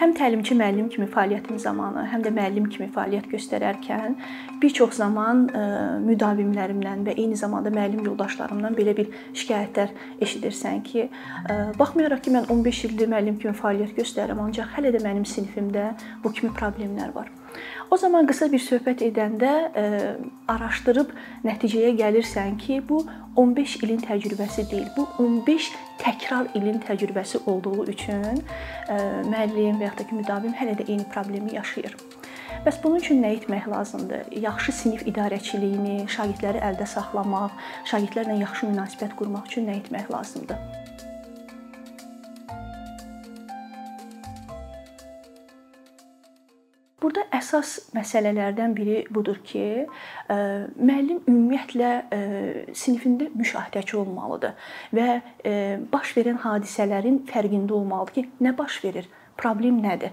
həm təlimçi müəllim kimi fəaliyyətim zamanı, həm də müəllim kimi fəaliyyət göstərərkən bir çox zaman müdavimlərimdən və eyni zamanda müəllim yoldaşlarımdan belə bir şikayətlər eşidirsən ki, baxmayaraq ki, mən 15 ildir müəllim kimi fəaliyyət göstərirəm, ancaq hələ də mənim sinifimdə bu kimi problemlər var. O zaman qısa bir söhbət edəndə ə, araşdırıb nəticəyə gəlirsən ki, bu 15 ilin təcrübəsi deyil. Bu 15 təkrar ilin təcrübəsi olduğu üçün ə, müəllim və ya da ki, müdavim hələ də eyni problemi yaşayır. Bəs bunun üçün nə etmək lazımdır? Yaxşı sinif idarəçiliyini, şagirdləri əldə saxlamaq, şagirdlərlə yaxşı münasibət qurmaq üçün nə etmək lazımdır? Burada əsas məsələlərdən biri budur ki, müəllim ümumiyyətlə sinifində müşahidəçi olmalıdır və baş verən hadisələrin fərqində olmalıdır ki, nə baş verir? Problem nədir?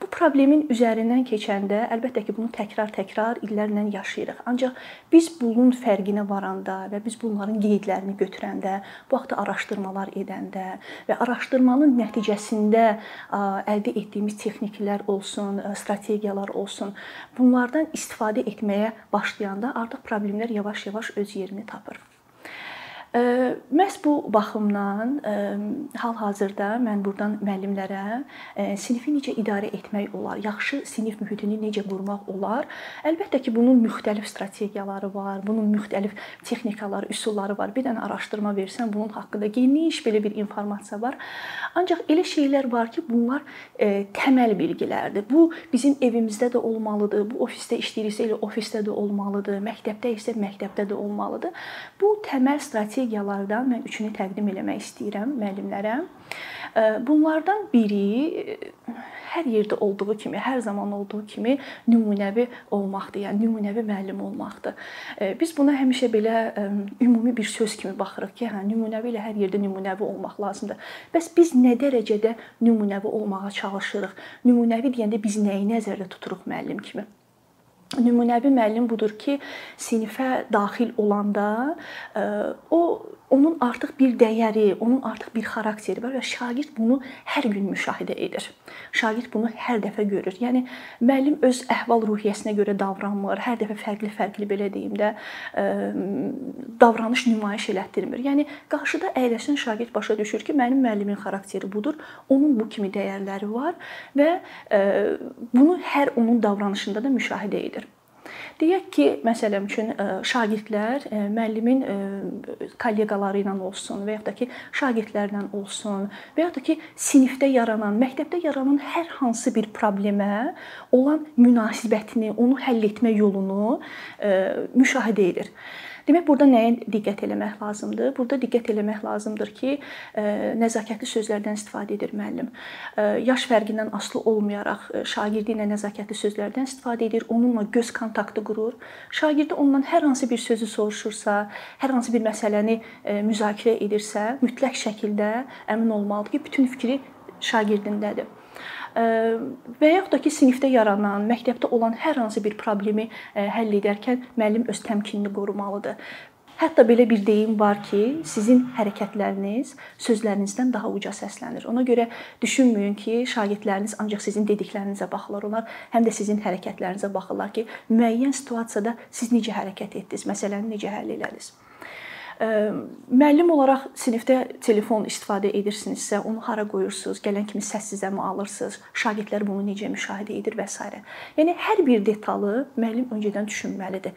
Bu problemin üzərindən keçəndə əlbəttə ki, bunu təkrar-təkrar illərlə yaşayırıq. Ancaq biz bunun fərqinə varanda və biz bunların qeydlərini götürəndə, bu haqqda araşdırmalar edəndə və araşdırmanın nəticəsində əldə etdiyimiz texniklər olsun, strategiyalar olsun, bunlardan istifadə etməyə başlayanda artıq problemlər yavaş-yavaş öz yerini tapır. Məhz bu baxımdan hal-hazırda mən burdan müəllimlərə sinifi necə idarə etmək olar, yaxşı sinif mühitini necə qurmaq olar? Əlbəttə ki, bunun müxtəlif strategiyaları var, bunun müxtəlif texnikaları, üsulları var. Bir dənə araşdırma versən, bunun haqqında geniş belə bir informasiya var. Ancaq elə şeylər var ki, bunlar təməl bilgilərdir. Bu bizim evimizdə də olmalıdır, bu ofisdə işləyiriksə elə ofisdə də olmalıdır, məktəbdə isə məktəbdə də olmalıdır. Bu təməl strategiya strategiyalardan mən üçünü təqdim eləmək istəyirəm müəllimlərə. Bunlardan biri hər yerdə olduğu kimi, hər zaman olduğu kimi nümunəvi olmaqdır. Yəni nümunəvi müəllim olmaqdır. Biz buna həmişə belə ümumi bir söz kimi baxırıq ki, hə nümunəvi ilə hər yerdə nümunəvi olmaq lazımdır. Bəs biz nə dərəcədə nümunəvi olmağa çalışırıq? Nümunəvi deyəndə biz nəyi nəzərdə tuturuq müəllim kimi? Nümunəvi müəllim budur ki, sinifə daxil olanda o onun artıq bir dəyəri, onun artıq bir xarakteri var və şagird bunu hər gün müşahidə edir. Şagird bunu hər dəfə görür. Yəni müəllim öz əhval-ruhiyyəsinə görə davranmır. Hər dəfə fərqli-fərqli belə deyim də davranış nümayiş elətdirmir. Yəni qarşıda əyləşən şagird başa düşür ki, mənim müəllimin xarakteri budur. Onun bu kimi dəyərləri var və bunu hər onun davranışında da müşahidə edir. Deyək ki, məsələn üçün e, şagirdlər e, müəllimin e, kolleqaları ilə olsun və ya da ki, şagirdlərlə olsun və ya da ki, sinifdə yaranan, məktəbdə yaranan hər hansı bir problemə olan münasibətini, onu həll etmə yolunu müşahidə edir. Demək burada nəyə diqqət eləmək lazımdır? Burada diqqət eləmək lazımdır ki, e, nəzakətli sözlərdən istifadə edir müəllim. E, yaş fərqindən asılı olmayaraq e, şagirdi ilə nəzakətli sözlərdən istifadə edir, onunla göz kontaktı qurur. Şagirdi ondan hər hansı bir sözü soruşursa, hər hansı bir məsələni müzakirə edirsə, mütləq şəkildə əmin olmalıdır ki, bütün fikri şagirdindədir və yaxud da ki, sinifdə yaranan, məktəbdə olan hər hansı bir problemi həll edərkən müəllim öz təmkinini qorumalıdır. Hətta belə bir deyim var ki, sizin hərəkətləriniz sözlərinizdən daha uca səslənir. Ona görə düşünməyin ki, şagirdləriniz ancaq sizin dediklərinizə baxırlar. Onlar həm də sizin hərəkətlərinizə baxırlar ki, müəyyən situasiyada siz necə hərəkət etdiniz, məsələni necə həll elədiniz. Müəllim olaraq sinifdə telefon istifadə edirsinizsə, onu hara qoyursunuz? Gələn kimi səssizəmi alırsınız? Şagirdlər bunu necə müşahidə edir və s. Yəni hər bir detalı müəllim öncədən düşünməlidir.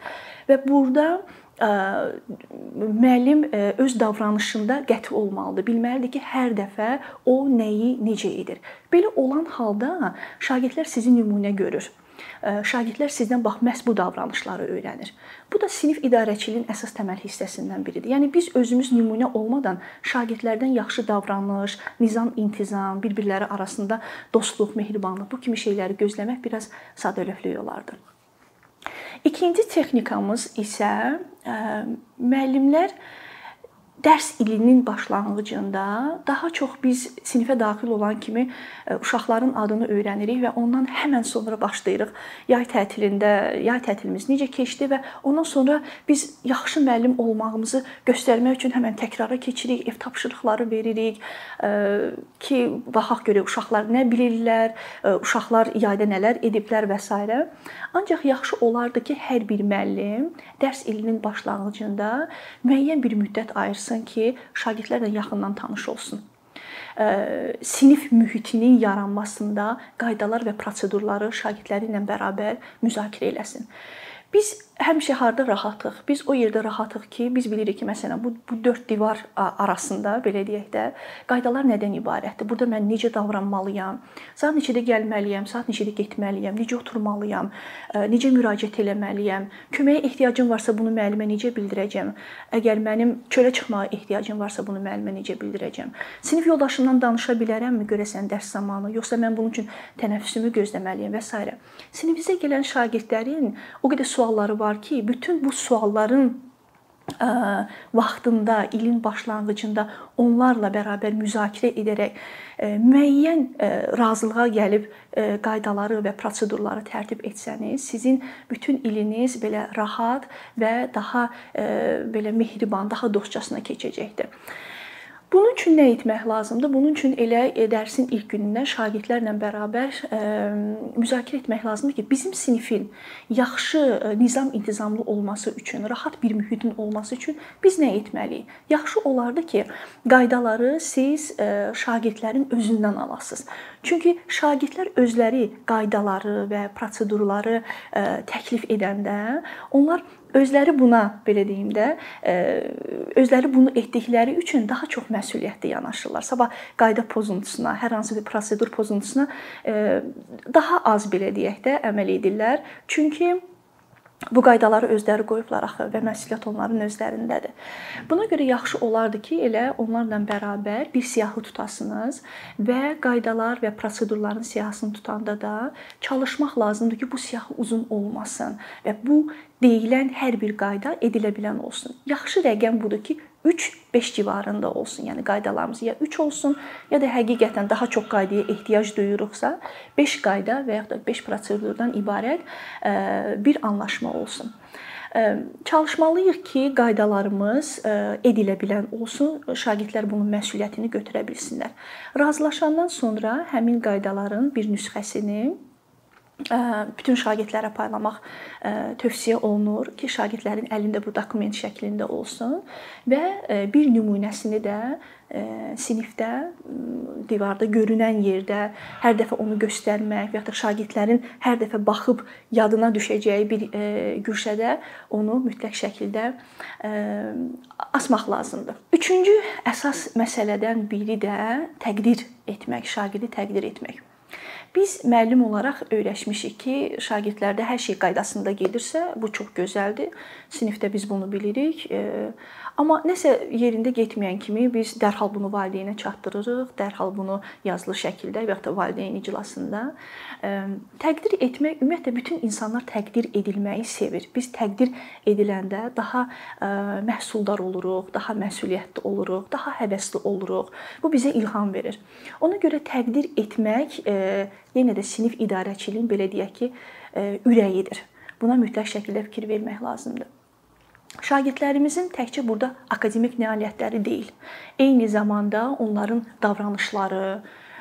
Və burada müəllim öz davranışında qəti olmalıdır. Bilməlidir ki, hər dəfə o nəyi necə edir. Belə olan halda şagirdlər sizi nümunə görür şagirdlər sizdən bax məhz bu davranışları öyrənir. Bu da sinif idarəçiliyinin əsas təməl hissəsindən biridir. Yəni biz özümüz nümunə olmadan şagirdlərdən yaxşı davranış, nizam, intizam, bir-birləri arasında dostluq, mehribanlıq bu kimi şeyləri gözləmək biraz sadəlövhlük olardı. İkinci texnikamız isə müəllimlər dərs ilinin başlanğıcında daha çox biz sinifə daxil olan kimi e, uşaqların adını öyrənirik və ondan həmin sonra başlayırıq. Yay tətilində, yay tətilimiz necə keçdi və ondan sonra biz yaxşı müəllim olmağımızı göstərmək üçün həmin təkrara keçirik, ev tapşırıqları veririk e, ki, baxaq görək uşaqlar nə bilirlər, e, uşaqlar yayda nələr ediblər və s. Ancaq yaxşı olardı ki, hər bir müəllim dərs ilinin başlanğıcında müəyyən bir müddət ayırsın ki, şagirdlərlə yaxından tanış olsun sinif mühitinin yaranmasında qaydalar və prosedurları şagirdləri ilə bərabər müzakirə eləsin. Biz həmişə harda rahatıq? Biz o yerdə rahatıq ki, biz bilirik ki, məsələn, bu bu 4 divar arasında belə deyək də, qaydalar nədən ibarətdir? Burada mən necə davranmalıyam? Saat neçədə gəlməliyəm? Saat neçədə getməliyəm? Necə oturmalıyam? Necə müraciət etməliyəm? Köməyə ehtiyacım varsa bunu müəllimə necə bildirəcəm? Əgər mənim çölə çıxmağa ehtiyacım varsa bunu müəllimə necə bildirəcəm? Sinif yoldaşımdan danışa bilərəmmi görəsən dərs zamanı, yoxsa mən bunun üçün tənəffüsümü gözləməliyəm və s. Sinifimizə gələn şagirdlərin o qədər sualları var var ki, bütün bu sualların vaxtında, ilin başlanğıcında onlarla bərabər müzakirə edərək müəyyən razılığa gəlib qaydaları və prosedurları tərtib etsəniz, sizin bütün iliniz belə rahat və daha belə mehriban, daha dostcasına keçəcəkdir. Bunun üçün nə etmək lazımdır? Bunun üçün elə e, dərsin ilk günündən şagirdlərlə bərabər ə, e, müzakirə etmək lazımdır ki, bizim sinifin yaxşı e, nizam-intizamlı olması üçün, rahat bir mühitin olması üçün biz nə etməliyik? Yaxşı olardı ki, qaydaları siz ə, şagirdlərin özündən alasınız. Çünki şagirdlər özləri qaydaları və prosedurları ə, təklif edəndə onlar özləri buna belə deyim də, e, özləri bunu etdikləri üçün daha çox məsuliyyətli yanaşırlar. Sabah qayda pozuntusuna, hər hansı bir prosedur pozuntusuna e, daha az belə deyək də əməl edirlər. Çünki bu qaydaları özləri qoyublar axı və məsuliyyət onların özlərindədir. Buna görə yaxşı olardı ki, elə onlarla bərabər bir siyahı tutasınız və qaydalar və prosedurların siyahısını tutanda da çalışmaq lazımdır ki, bu siyahı uzun olmasın və bu deyilən hər bir qayda edilə bilən olsun. Yaxşı rəqəm budur ki, 3-5 civarında olsun. Yəni qaydalarımız ya 3 olsun, ya da həqiqətən daha çox qaydaya ehtiyac duyuruqsa, 5 qayda və ya da 5 prosedurdan ibarət bir anlaşma olsun. Çalışmalıyıq ki, qaydalarımız edilə bilən olsun, şagirdlər bunun məsuliyyətini götürə bilsinlər. Razılaşandan sonra həmin qaydaların bir nüsxəsini bütün şagirdlərə paylamaq tövsiyə olunur ki, şagirdlərin əlində bu dokument şəklində olsun və bir nümunəsini də sinifdə divarda görünən yerdə hər dəfə onu göstərmək və ya da şagirdlərin hər dəfə baxıb yadına düşəcəyi bir güşədə onu mütləq şəkildə asmaq lazımdır. Üçüncü əsas məsələdən biri də təqdir etmək, şagirdi təqdir etmək. Biz müəllim olaraq öyrəşmişik ki, şagirdlərdə hər şey qaydasında gedirsə, bu çox gözəldir. Sinifdə biz bunu bilirik. Amma nəsə yerində getməyən kimi biz dərhal bunu valideynə çatdırırıq, dərhal bunu yazılı şəkildə və ya da valideyn iclasında təqdir etmək ümumiyyətlə bütün insanlar təqdir edilməyi sevir. Biz təqdir ediləndə daha məhsuldar oluruq, daha məsuliyyətli oluruq, daha həvəsli oluruq. Bu bizə ilham verir. Ona görə təqdir etmək yenə də sinif idarəçiliyinin belə deyək ki, ürəyidir. Buna mütləq şəkildə fikir vermək lazımdır. Şagirdlərimizin təkcə burada akademik nailiyyətləri deyil, eyni zamanda onların davranışları,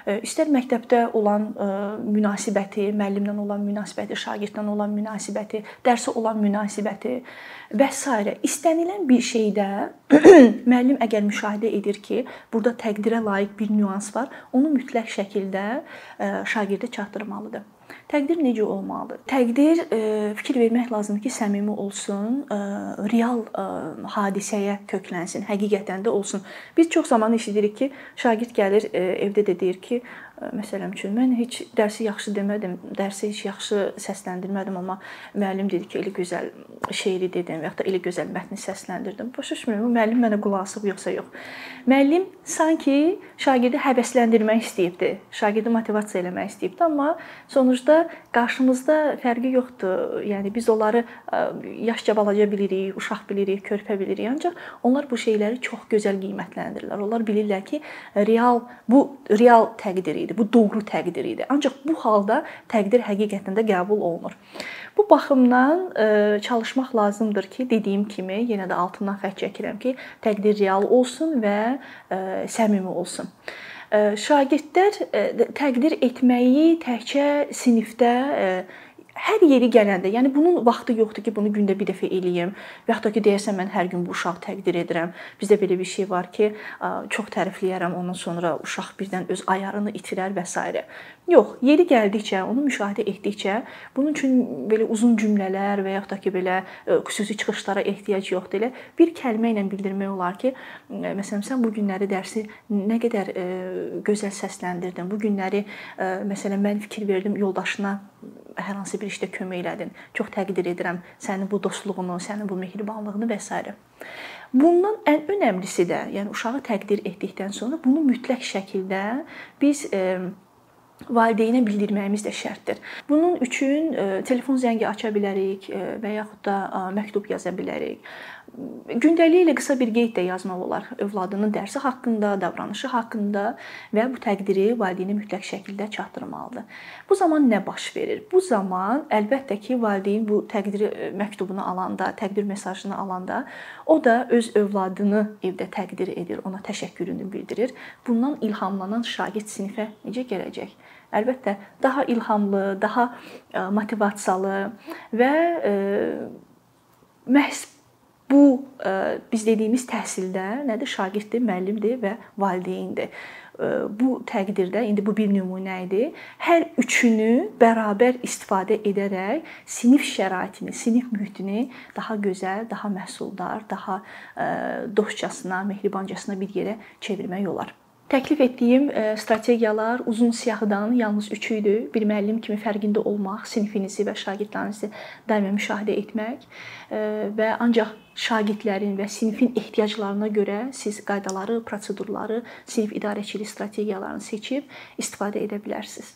e, istər məktəbdə olan e, münasibəti, müəllimlə olan münasibəti, şagirdlə olan münasibəti, dərsə olan münasibəti və s. istənilən bir şeydə müəllim əgər müşahidə edir ki, burada təqdirə layiq bir nüans var, onu mütləq şəkildə e, şagirdə çatdırmalıdır. Təqdir necə olmalıdır? Təqdir e, fikir vermək lazımdır ki, səmimi olsun, e, real e, hadisəyə köklənsin, həqiqətən də olsun. Biz çox zaman eşidirik ki, şagird gəlir evdə də deyir ki, Məsələn üçün mən heç dərsi yaxşı demədim, dərsi heç yaxşı səsləndirmədim, amma müəllim dedi ki, elə gözəl şeiri dedim və ya da elə gözəl mətni səsləndirdim. Başa düşmürəm, müəllim mənə qulaq asıb yoxsa yox. Müəllim sanki şagirdi həvəsləndirmək istəyibdi, şagirdi motivasiya eləmək istəyibdi, amma sonuçda qarşımızda fərqi yoxdur. Yəni biz onları yaşca balaca bilirik, uşaq bilirik, körpə bilirik, ancaq onlar bu şeyləri çox gözəl qiymətləndirirlər. Onlar bilirlər ki, real bu real təqdir idi, bu doğru təqdir idi. Ancaq bu halda təqdir həqiqətən də qəbul olunur. Bu baxımdan çalışmaq lazımdır ki, dediyim kimi, yenə də altından xətt çəkirəm ki, təqdir real olsun və səmimi olsun. Şagirdlər təqdir etməyi təkcə sinifdə hər yeri gələndə, yəni bunun vaxtı yoxdur ki, bunu gündə bir dəfə eləyim və da ki, deyəsən mən hər gün bu uşağı təqdir edirəm. Bizdə belə bir şey var ki, çox tərifləyərəm, ondan sonra uşaq birdən öz ayarını itirər və s. Yox, yeri gəldikcə, onu müşahidə etdikcə, bunun üçün belə uzun cümlələr və ya da ki, belə xüsusi çıxışlara ehtiyac yoxdur. Elə bir kəlmə ilə bildirmək olar ki, məsələn, sən bu günləri dərsi nə qədər gözəl səsləndirdin. Bu günləri məsələn mən fikir verdim yoldaşına hər hansı bir işdə kömək elədin. Çox təqdir edirəm sənin bu dostluğunu, sənin bu mehribanlığını və s. Bundan ən önəmlisi də, yəni uşağı təqdir etdikdən sonra bunu mütləq şəkildə biz e, valideynə bildirməyimiz də şərtdir. Bunun üçün e, telefon zəngi aça bilərik e, və yaxud da məktub yaza bilərik. Gündəlik ilə qısa bir qeyd də yazmaq olar övladının dərsi haqqında, davranışı haqqında və bu təqdiri valideynə mütləq şəkildə çatdırmalıdır. Bu zaman nə baş verir? Bu zaman əlbəttə ki, valideyn bu təqdiri e, məktubunu alanda, təqdir mesajını alanda, o da öz övladını evdə təqdir edir, ona təşəkkürünü bildirir. Bundan ilhamlanan şagird sinifə necə gələcək? Əlbəttə, daha ilhamlı, daha e, motivasiyalı və e, məhz Bu e, biz dediyimiz təhsildə nədir? Şagirddir, müəllimdir və valideyndir. E, bu təqdirdə indi bu bir nümunə idi. Hər üçünü bərabər istifadə edərək sinif şəraitini, sinif mühitini daha gözəl, daha məhsuldar, daha e, dostcasına, mehribancasına bir yerə çevirmək olar. Təklif etdiyim strategiyalar uzun siyahıdan yalnız 3 idi. Bir müəllim kimi fərqində olmaq, sinifinizi və şagirdlərinizi daima müşahidə etmək və ancaq şagirdlərin və sinifin ehtiyaclarına görə siz qaydaları, prosedurları, sinif idarəçilik strategiyalarını seçib istifadə edə bilərsiniz.